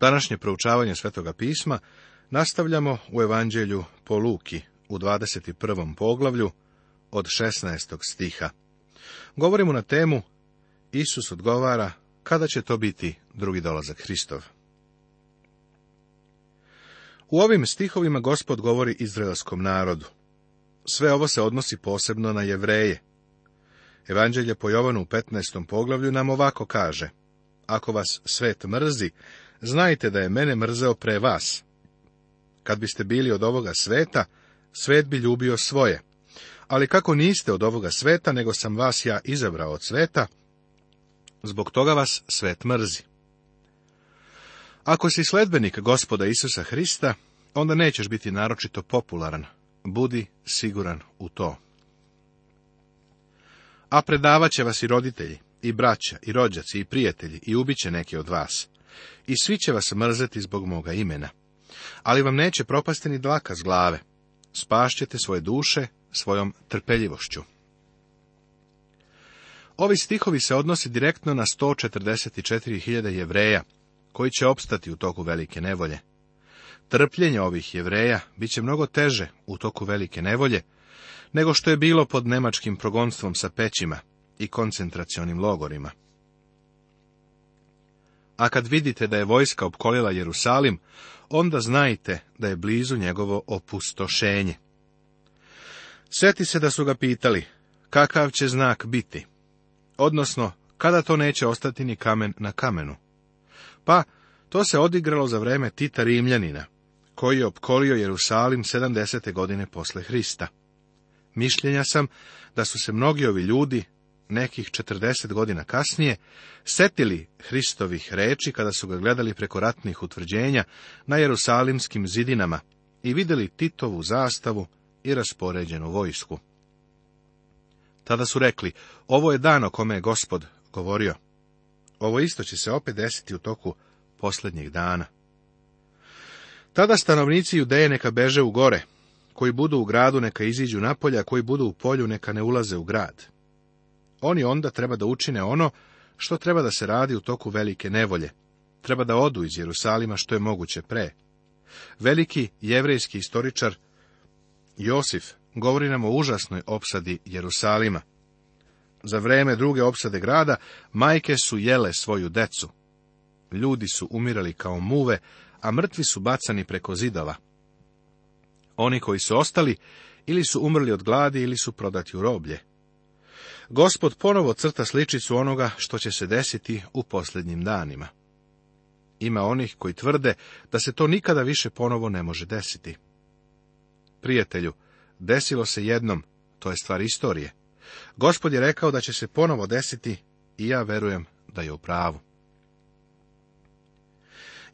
Današnje proučavanje Svetoga pisma nastavljamo u Evanđelju po Luki u 21. poglavlju od 16. stiha. Govorimo na temu Isus odgovara kada će to biti drugi dolazak Hristov. U ovim stihovima gospod govori izraelskom narodu. Sve ovo se odnosi posebno na jevreje. Evanđelje po Jovanu u 15. poglavlju nam ovako kaže. Ako vas svet mrzi, Znajte da je mene mrzeo pre vas. Kad biste bili od ovoga sveta, svet bi ljubio svoje. Ali kako niste od ovoga sveta, nego sam vas ja izabrao od sveta, zbog toga vas svet mrzi. Ako si sledbenik gospoda Isusa Hrista, onda nećeš biti naročito popularan. Budi siguran u to. A predavat će vas i roditelji, i braća, i rođaci, i prijatelji, i ubiće neke od vas i svi će vas mrzeti zbog moga imena. Ali vam neće propasti ni dlaka z glave. Spašćete svoje duše svojom trpeljivošću. Ovi stihovi se odnose direktno na 144.000 jevreja, koji će opstati u toku velike nevolje. Trpljenje ovih jevreja bit će mnogo teže u toku velike nevolje, nego što je bilo pod nemačkim progonstvom sa pećima i koncentracionim logorima. A kad vidite da je vojska opkolila Jerusalim, onda znajte da je blizu njegovo opustošenje. Sjeti se da su ga pitali, kakav će znak biti, odnosno, kada to neće ostati ni kamen na kamenu. Pa, to se odigralo za vreme Tita Rimljanina, koji je opkolio Jerusalim 70. godine posle Hrista. Mišljenja sam da su se mnogi ovi ljudi nekih četrdeset godina kasnije, setili Hristovih reči kada su ga gledali preko ratnih utvrđenja na jerusalimskim zidinama i vidjeli Titovu zastavu i raspoređenu vojsku. Tada su rekli, ovo je dan o kome je gospod govorio. Ovo isto će se opet desiti u toku posljednjih dana. Tada stanovnici Judeje neka beže u gore, koji budu u gradu neka iziđu napolja, koji budu u polju neka ne ulaze u grad. Oni onda treba da učine ono što treba da se radi u toku velike nevolje. Treba da odu iz Jerusalima što je moguće pre. Veliki jevrejski istoričar Josif govori nam o užasnoj opsadi Jerusalima. Za vreme druge opsade grada, majke su jele svoju decu. Ljudi su umirali kao muve, a mrtvi su bacani preko zidova. Oni koji su ostali, ili su umrli od gladi, ili su prodati u roblje. Gospod ponovo crta sličicu onoga što će se desiti u posljednjim danima. Ima onih koji tvrde da se to nikada više ponovo ne može desiti. Prijatelju, desilo se jednom, to je stvar istorije. Gospod je rekao da će se ponovo desiti i ja verujem da je u pravu.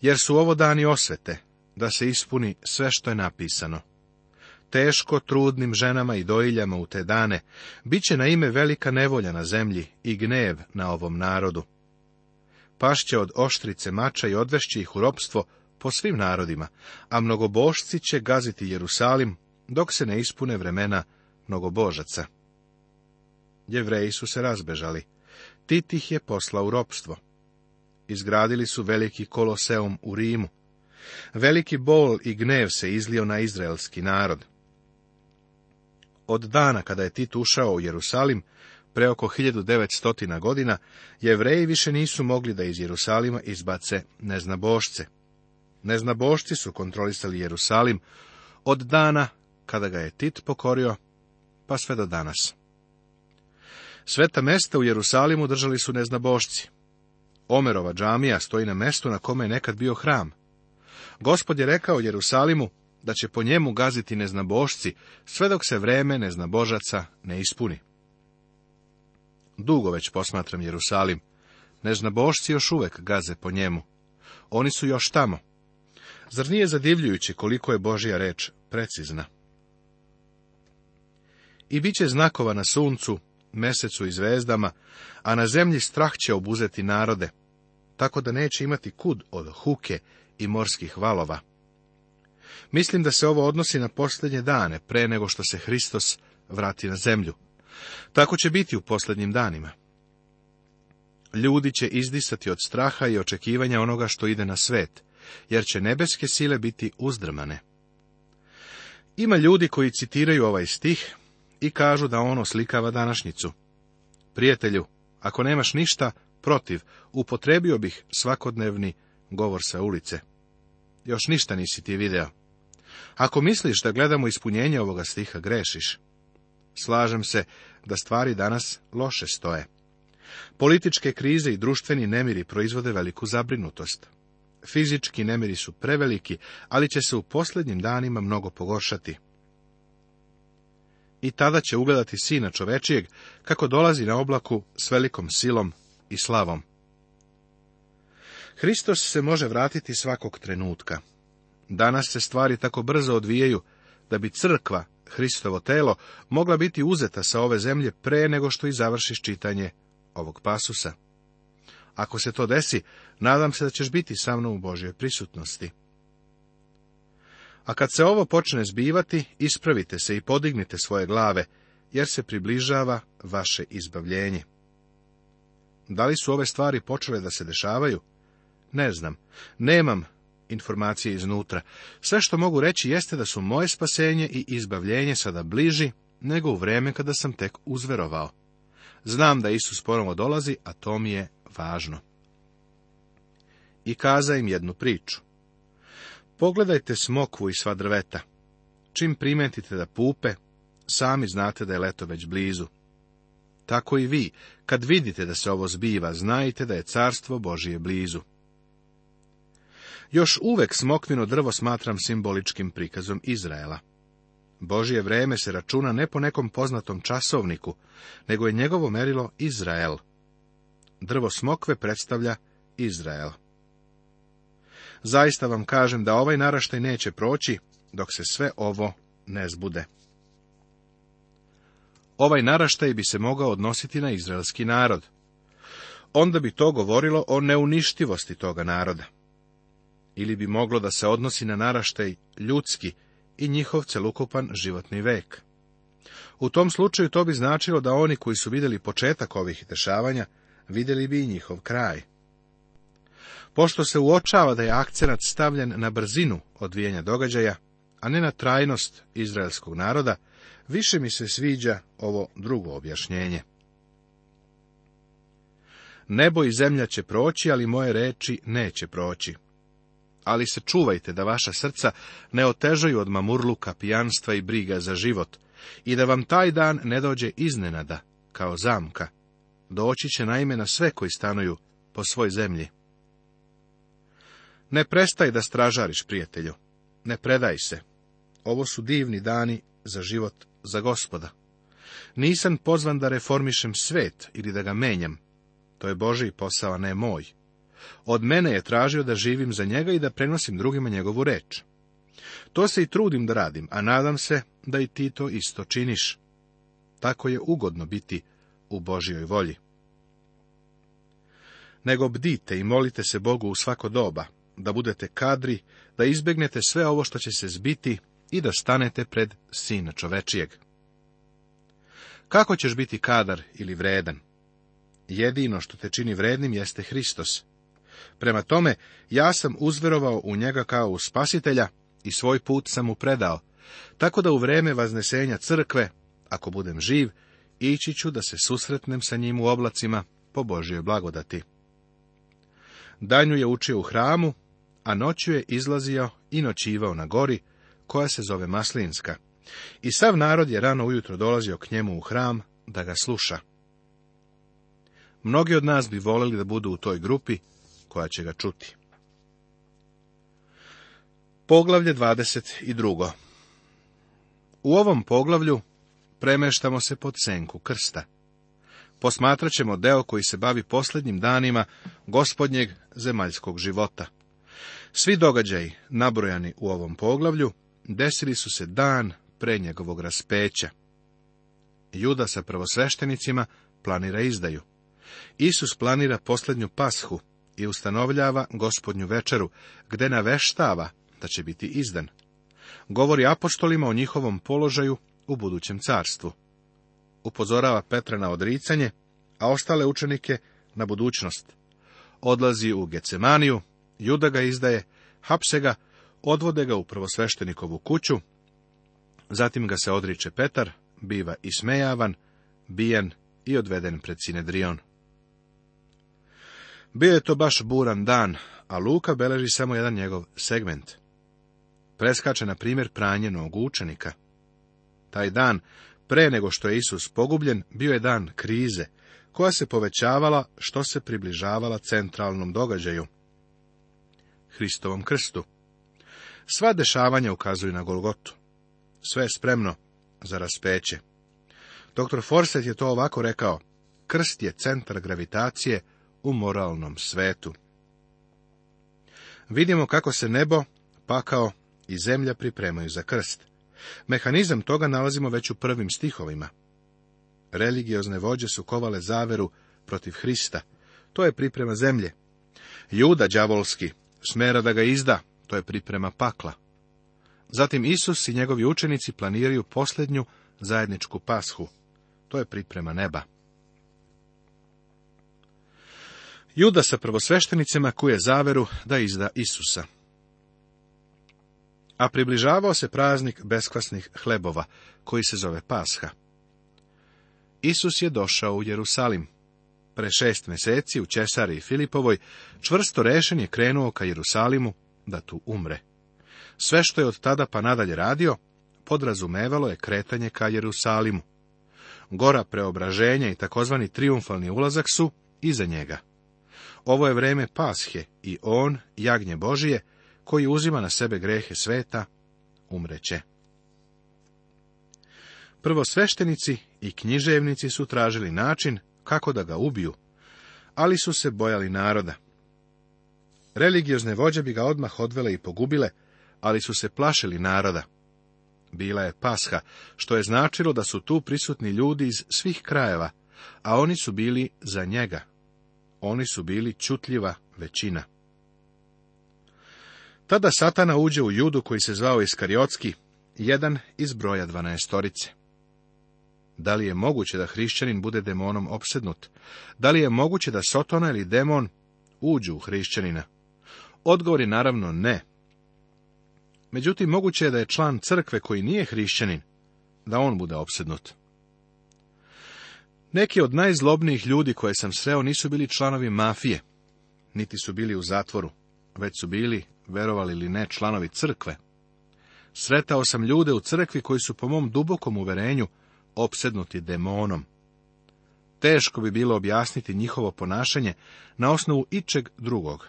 Jer su ovo dani osvete, da se ispuni sve što je napisano teško trudnim ženama i dojiljama u te dane, bit će na ime velika nevolja na zemlji i gnev na ovom narodu. Pašće od oštrice mača i odvešće ih u ropstvo po svim narodima, a mnogobošci će gaziti Jerusalim, dok se ne ispune vremena mnogobožaca. Jevreji su se razbežali. Tit ih je poslao u ropstvo. Izgradili su veliki koloseum u Rimu. Veliki bol i gnev se izlio na izraelski narod. Od dana kada je Tit ušao u Jerusalim, pre oko 1900 godina, jevreji više nisu mogli da iz Jerusalima izbace neznabošce. Neznabošci su kontrolisali Jerusalim od dana kada ga je Tit pokorio, pa sve do danas. Sveta mesta u Jerusalimu držali su neznabošci. Omerova džamija stoji na mestu na kome je nekad bio hram. Gospod je rekao Jerusalimu, da će po njemu gaziti neznabošci, sve dok se vreme neznabožaca ne ispuni. Dugo već posmatram Jerusalim. Neznabošci još uvek gaze po njemu. Oni su još tamo. Zar nije zadivljujući koliko je Božja reč precizna? I bit će znakova na suncu, mesecu i zvezdama, a na zemlji strah će obuzeti narode, tako da neće imati kud od huke i morskih valova. Mislim da se ovo odnosi na posljednje dane, pre nego što se Hristos vrati na zemlju. Tako će biti u posljednjim danima. Ljudi će izdisati od straha i očekivanja onoga što ide na svet, jer će nebeske sile biti uzdrmane. Ima ljudi koji citiraju ovaj stih i kažu da ono slikava današnjicu. Prijatelju, ako nemaš ništa protiv, upotrebio bih svakodnevni govor sa ulice. Još ništa nisi ti video. Ako misliš da gledamo ispunjenje ovoga stiha, grešiš. Slažem se da stvari danas loše stoje. Političke krize i društveni nemiri proizvode veliku zabrinutost. Fizički nemiri su preveliki, ali će se u posljednjim danima mnogo pogoršati. I tada će ugledati sina čovečijeg, kako dolazi na oblaku s velikom silom i slavom. Hristos se može vratiti svakog trenutka. Danas se stvari tako brzo odvijaju da bi crkva, Hristovo telo, mogla biti uzeta sa ove zemlje pre nego što i završiš čitanje ovog pasusa. Ako se to desi, nadam se da ćeš biti sa mnom u Božjoj prisutnosti. A kad se ovo počne zbivati, ispravite se i podignite svoje glave, jer se približava vaše izbavljenje. Da li su ove stvari počele da se dešavaju? Ne znam. Nemam informacije iznutra. Sve što mogu reći jeste da su moje spasenje i izbavljenje sada bliži nego u vrijeme kada sam tek uzverovao. Znam da Isus ponovo dolazi, a to mi je važno. I kaza im jednu priču. Pogledajte smokvu i sva drveta. Čim primetite da pupe, sami znate da je leto već blizu. Tako i vi, kad vidite da se ovo zbiva, znajte da je carstvo Božije blizu. Još uvek smokvino drvo smatram simboličkim prikazom Izraela. Božje vreme se računa ne po nekom poznatom časovniku, nego je njegovo merilo Izrael. Drvo smokve predstavlja Izrael. Zaista vam kažem da ovaj naraštaj neće proći, dok se sve ovo ne zbude. Ovaj naraštaj bi se mogao odnositi na izraelski narod. Onda bi to govorilo o neuništivosti toga naroda ili bi moglo da se odnosi na naraštaj ljudski i njihov celukupan životni vek. U tom slučaju to bi značilo da oni koji su vidjeli početak ovih dešavanja, vidjeli bi i njihov kraj. Pošto se uočava da je akcenat stavljen na brzinu odvijenja događaja, a ne na trajnost izraelskog naroda, više mi se sviđa ovo drugo objašnjenje. Nebo i zemlja će proći, ali moje reči neće proći ali se čuvajte da vaša srca ne otežaju od mamurluka, pijanstva i briga za život, i da vam taj dan ne dođe iznenada, kao zamka. Doći će naime na sve koji stanuju po svoj zemlji. Ne prestaj da stražariš, prijatelju. Ne predaj se. Ovo su divni dani za život za gospoda. Nisam pozvan da reformišem svet ili da ga menjam. To je Boži posao, a ne moj. Od mene je tražio da živim za njega i da prenosim drugima njegovu reč. To se i trudim da radim, a nadam se da i ti to isto činiš. Tako je ugodno biti u Božjoj volji. Nego bdite i molite se Bogu u svako doba, da budete kadri, da izbjegnete sve ovo što će se zbiti i da stanete pred Sina čovečijeg. Kako ćeš biti kadar ili vredan? Jedino što te čini vrednim jeste Hristos. Prema tome, ja sam uzverovao u njega kao u spasitelja i svoj put sam mu predao, tako da u vreme vaznesenja crkve, ako budem živ, ići ću da se susretnem sa njim u oblacima po Božjoj blagodati. Danju je učio u hramu, a noću je izlazio i noćivao na gori, koja se zove Maslinska. I sav narod je rano ujutro dolazio k njemu u hram da ga sluša. Mnogi od nas bi voleli da budu u toj grupi koja će ga čuti. Poglavlje 22. U ovom poglavlju premeštamo se pod senku krsta. Posmatrat ćemo deo koji se bavi posljednjim danima gospodnjeg zemaljskog života. Svi događaji nabrojani u ovom poglavlju desili su se dan pre njegovog raspeća. Juda sa prvosveštenicima planira izdaju. Isus planira posljednju pashu, i ustanovljava gospodnju večeru, gde naveštava da će biti izdan. Govori apostolima o njihovom položaju u budućem carstvu. Upozorava Petra na odricanje, a ostale učenike na budućnost. Odlazi u Gecemaniju, Juda ga izdaje, hapse ga, odvode ga u prvosveštenikovu kuću, zatim ga se odriče Petar, biva ismejavan, bijen i odveden pred Sinedrion. Bio je to baš buran dan, a Luka beleži samo jedan njegov segment. Preskače, na primjer, pranje nogu učenika. Taj dan, pre nego što je Isus pogubljen, bio je dan krize, koja se povećavala što se približavala centralnom događaju. Hristovom krstu. Sva dešavanja ukazuju na Golgotu. Sve je spremno za raspeće. Dr. Forset je to ovako rekao. Krst je centar gravitacije u moralnom svetu. Vidimo kako se nebo, pakao i zemlja pripremaju za krst. Mehanizam toga nalazimo već u prvim stihovima. Religiozne vođe su kovale zaveru protiv Hrista. To je priprema zemlje. Juda đavolski smera da ga izda, to je priprema pakla. Zatim Isus i njegovi učenici planiraju posljednju zajedničku pashu. To je priprema neba. Juda sa prvosveštenicima kuje zaveru da izda Isusa. A približavao se praznik beskvasnih hlebova, koji se zove Pasha. Isus je došao u Jerusalim. Pre šest meseci u Česari i Filipovoj čvrsto rešen je krenuo ka Jerusalimu da tu umre. Sve što je od tada pa nadalje radio, podrazumevalo je kretanje ka Jerusalimu. Gora preobraženja i takozvani triumfalni ulazak su iza njega. Ovo je vrijeme pashe i on, jagnje Božije, koji uzima na sebe grehe sveta, umreće. Prvo sveštenici i književnici su tražili način kako da ga ubiju, ali su se bojali naroda. Religiozne vođe bi ga odmah odvele i pogubile, ali su se plašili naroda. Bila je pasha, što je značilo da su tu prisutni ljudi iz svih krajeva, a oni su bili za njega, oni su bili čutljiva većina. Tada Satana uđe u judu koji se zvao Iskariotski, jedan iz broja dvanaestorice. Da li je moguće da hrišćanin bude demonom opsednut? Da li je moguće da Sotona ili demon uđu u hrišćanina? Odgovor je naravno ne. Međutim, moguće je da je član crkve koji nije hrišćanin, da on bude opsednut. Neki od najzlobnijih ljudi koje sam sreo nisu bili članovi mafije, niti su bili u zatvoru, već su bili, verovali li ne, članovi crkve. Sretao sam ljude u crkvi koji su po mom dubokom uverenju opsednuti demonom. Teško bi bilo objasniti njihovo ponašanje na osnovu ičeg drugog.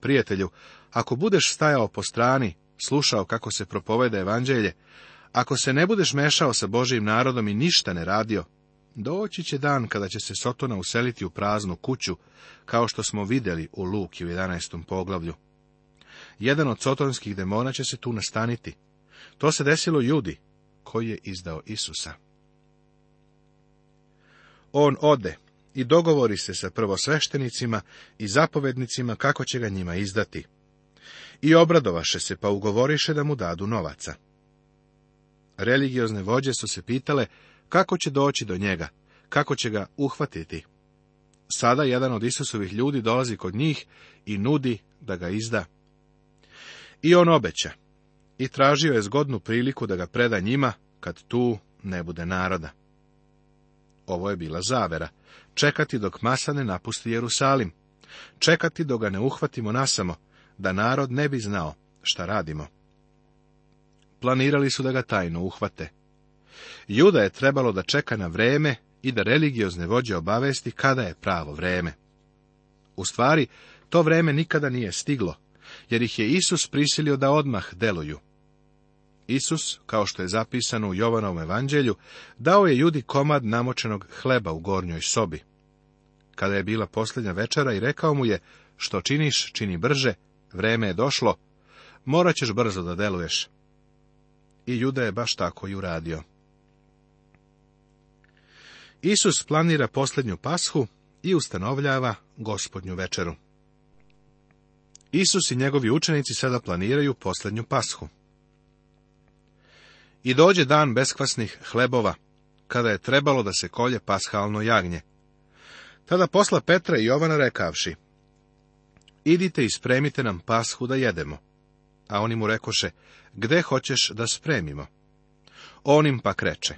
Prijatelju, ako budeš stajao po strani, slušao kako se propoveda evanđelje, ako se ne budeš mešao sa Božijim narodom i ništa ne radio, Doći će dan kada će se Sotona useliti u praznu kuću, kao što smo vidjeli u Luki u 11. poglavlju. Jedan od sotonskih demona će se tu nastaniti. To se desilo judi, koji je izdao Isusa. On ode i dogovori se sa prvosveštenicima i zapovednicima kako će ga njima izdati. I obradovaše se, pa ugovoriše da mu dadu novaca. Religiozne vođe su se pitale kako će doći do njega? Kako će ga uhvatiti? Sada jedan od Isusovih ljudi dolazi kod njih i nudi da ga izda. I on obeća. I tražio je zgodnu priliku da ga preda njima, kad tu ne bude naroda. Ovo je bila zavera. Čekati dok masa ne napusti Jerusalim. Čekati dok ga ne uhvatimo nasamo, da narod ne bi znao šta radimo. Planirali su da ga tajno uhvate. Juda je trebalo da čeka na vreme i da religiozne vođe obavesti kada je pravo vreme. U stvari, to vreme nikada nije stiglo, jer ih je Isus prisilio da odmah deluju. Isus, kao što je zapisano u Jovanovom evanđelju, dao je judi komad namočenog hleba u gornjoj sobi. Kada je bila posljednja večera i rekao mu je, što činiš, čini brže, vreme je došlo, morat ćeš brzo da deluješ. I Juda je baš tako i uradio. Isus planira posljednju pashu i ustanovljava gospodnju večeru. Isus i njegovi učenici sada planiraju posljednju pashu. I dođe dan beskvasnih hlebova, kada je trebalo da se kolje pashalno jagnje. Tada posla Petra i Jovana rekavši, idite i spremite nam pashu da jedemo. A oni mu rekoše, gde hoćeš da spremimo? On im pak reče,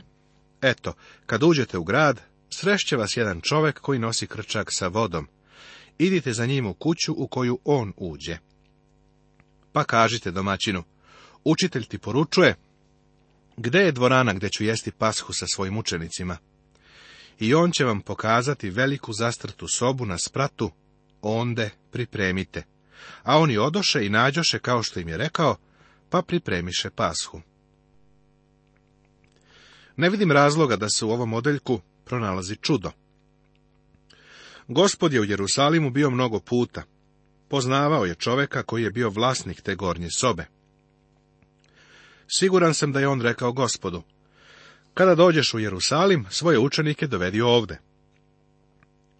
Eto, kad uđete u grad, srešće vas jedan čovek koji nosi krčak sa vodom. Idite za njim u kuću u koju on uđe. Pa kažite domaćinu, učitelj ti poručuje, gde je dvorana gdje ću jesti pashu sa svojim učenicima? I on će vam pokazati veliku zastrtu sobu na spratu, onde pripremite. A oni odoše i nađoše, kao što im je rekao, pa pripremiše pashu. Ne vidim razloga da se u ovom odeljku pronalazi čudo. Gospod je u Jerusalimu bio mnogo puta. Poznavao je čoveka koji je bio vlasnik te gornje sobe. Siguran sam da je on rekao gospodu, kada dođeš u Jerusalim, svoje učenike dovedi ovde.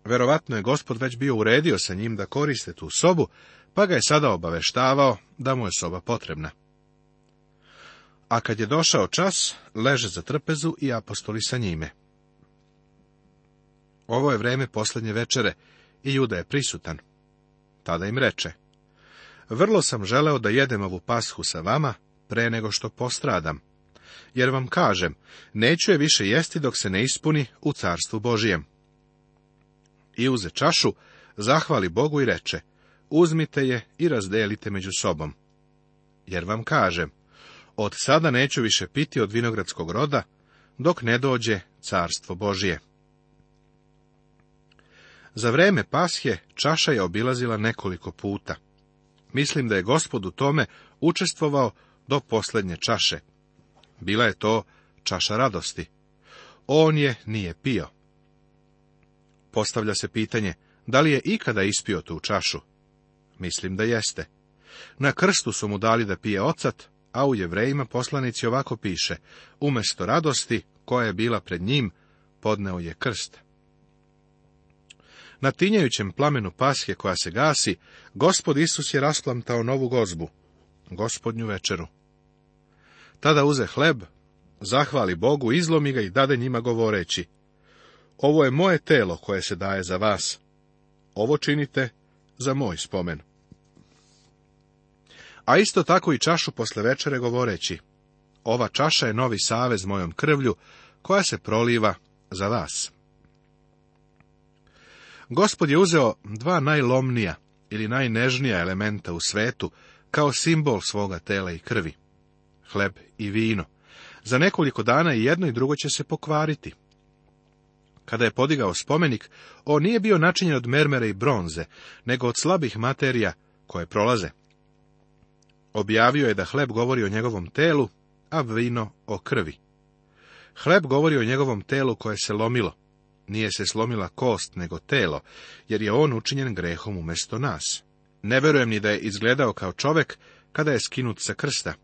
Verovatno je gospod već bio uredio sa njim da koriste tu sobu, pa ga je sada obaveštavao da mu je soba potrebna a kad je došao čas, leže za trpezu i apostoli sa njime. Ovo je vreme posljednje večere i Juda je prisutan. Tada im reče, vrlo sam želeo da jedem ovu pashu sa vama pre nego što postradam, jer vam kažem, neću je više jesti dok se ne ispuni u carstvu Božijem. I uze čašu, zahvali Bogu i reče, uzmite je i razdelite među sobom. Jer vam kažem, od sada neću više piti od vinogradskog roda, dok ne dođe carstvo Božije. Za vreme pashe čaša je obilazila nekoliko puta. Mislim da je gospod u tome učestvovao do posljednje čaše. Bila je to čaša radosti. On je nije pio. Postavlja se pitanje, da li je ikada ispio tu čašu? Mislim da jeste. Na krstu su mu dali da pije ocat, a u jevrejima poslanici ovako piše, umjesto radosti koja je bila pred njim, podneo je krst. Na tinjajućem plamenu pashe koja se gasi, gospod Isus je rasplamtao novu gozbu, gospodnju večeru. Tada uze hleb, zahvali Bogu, izlomi ga i dade njima govoreći, ovo je moje telo koje se daje za vas. Ovo činite za moj spomen a isto tako i čašu posle večere govoreći, ova čaša je novi savez mojom krvlju, koja se proliva za vas. Gospod je uzeo dva najlomnija ili najnežnija elementa u svetu kao simbol svoga tela i krvi, hleb i vino. Za nekoliko dana i jedno i drugo će se pokvariti. Kada je podigao spomenik, on nije bio načinjen od mermere i bronze, nego od slabih materija koje prolaze. Objavio je da hleb govori o njegovom telu, a vino o krvi. Hleb govori o njegovom telu koje se lomilo. Nije se slomila kost, nego telo, jer je on učinjen grehom umjesto nas. Ne verujem ni da je izgledao kao čovek kada je skinut sa krsta.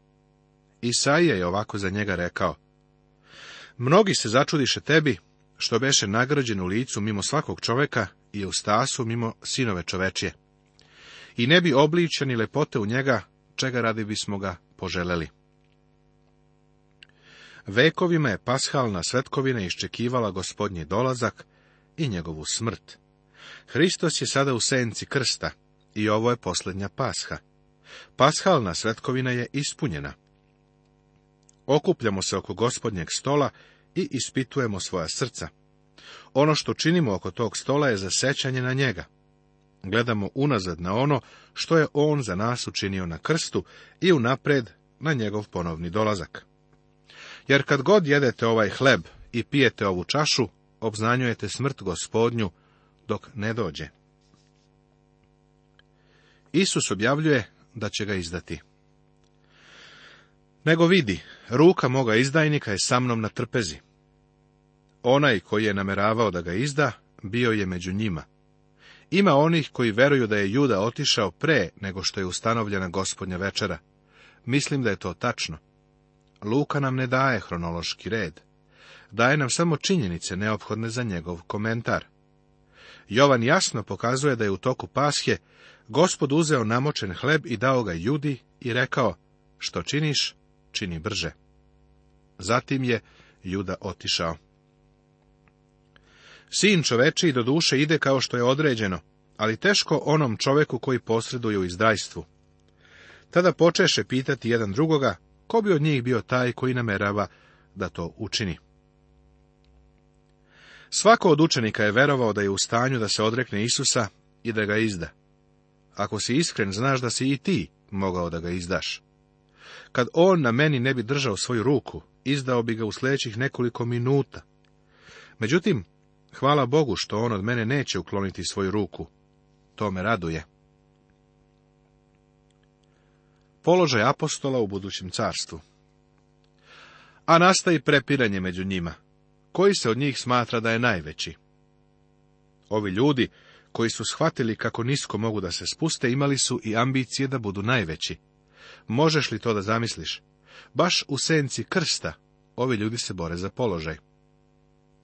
Isaija je ovako za njega rekao. Mnogi se začudiše tebi, što beše nagrađen u licu mimo svakog čoveka i u stasu mimo sinove čovečije. I ne bi obličani lepote u njega čega radi bismo ga poželeli. Vekovima je pashalna svetkovina iščekivala gospodnji dolazak i njegovu smrt. Hristos je sada u senci krsta i ovo je posljednja pasha. Pashalna svetkovina je ispunjena. Okupljamo se oko gospodnjeg stola i ispitujemo svoja srca. Ono što činimo oko tog stola je zasećanje na njega gledamo unazad na ono što je on za nas učinio na krstu i unapred na njegov ponovni dolazak. Jer kad god jedete ovaj hleb i pijete ovu čašu, obznanjujete smrt gospodnju dok ne dođe. Isus objavljuje da će ga izdati. Nego vidi, ruka moga izdajnika je sa mnom na trpezi. Onaj koji je nameravao da ga izda, bio je među njima, ima onih koji veruju da je Juda otišao pre nego što je ustanovljena gospodnja večera. Mislim da je to tačno. Luka nam ne daje hronološki red. Daje nam samo činjenice neophodne za njegov komentar. Jovan jasno pokazuje da je u toku pashe gospod uzeo namočen hleb i dao ga judi i rekao, što činiš, čini brže. Zatim je juda otišao. Sin čoveči do duše ide kao što je određeno, ali teško onom čoveku koji posreduje u izdajstvu. Tada počeše pitati jedan drugoga, ko bi od njih bio taj koji namerava da to učini. Svako od učenika je verovao da je u stanju da se odrekne Isusa i da ga izda. Ako si iskren, znaš da si i ti mogao da ga izdaš. Kad on na meni ne bi držao svoju ruku, izdao bi ga u sljedećih nekoliko minuta. Međutim, Hvala Bogu što on od mene neće ukloniti svoju ruku. To me raduje. Položaj apostola u budućem carstvu A nastaje prepiranje među njima. Koji se od njih smatra da je najveći? Ovi ljudi, koji su shvatili kako nisko mogu da se spuste, imali su i ambicije da budu najveći. Možeš li to da zamisliš? Baš u senci krsta, ovi ljudi se bore za položaj.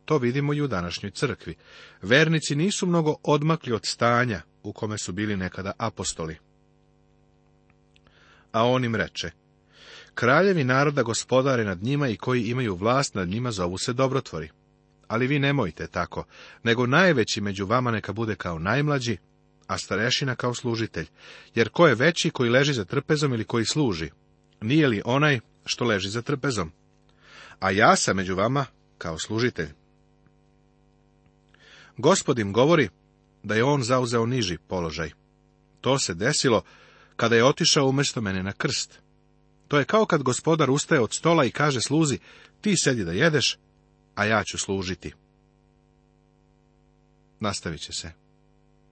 To vidimo i u današnjoj crkvi. Vernici nisu mnogo odmakli od stanja u kome su bili nekada apostoli. A on im reče, kraljevi naroda gospodare nad njima i koji imaju vlast nad njima zovu se dobrotvori. Ali vi nemojte tako, nego najveći među vama neka bude kao najmlađi, a starešina kao služitelj, jer ko je veći koji leži za trpezom ili koji služi? Nije li onaj što leži za trpezom? A ja sam među vama kao služitelj. Gospodin govori da je on zauzeo niži položaj. To se desilo kada je otišao umjesto mene na krst. To je kao kad gospodar ustaje od stola i kaže sluzi, ti sedi da jedeš, a ja ću služiti. Nastavit će se.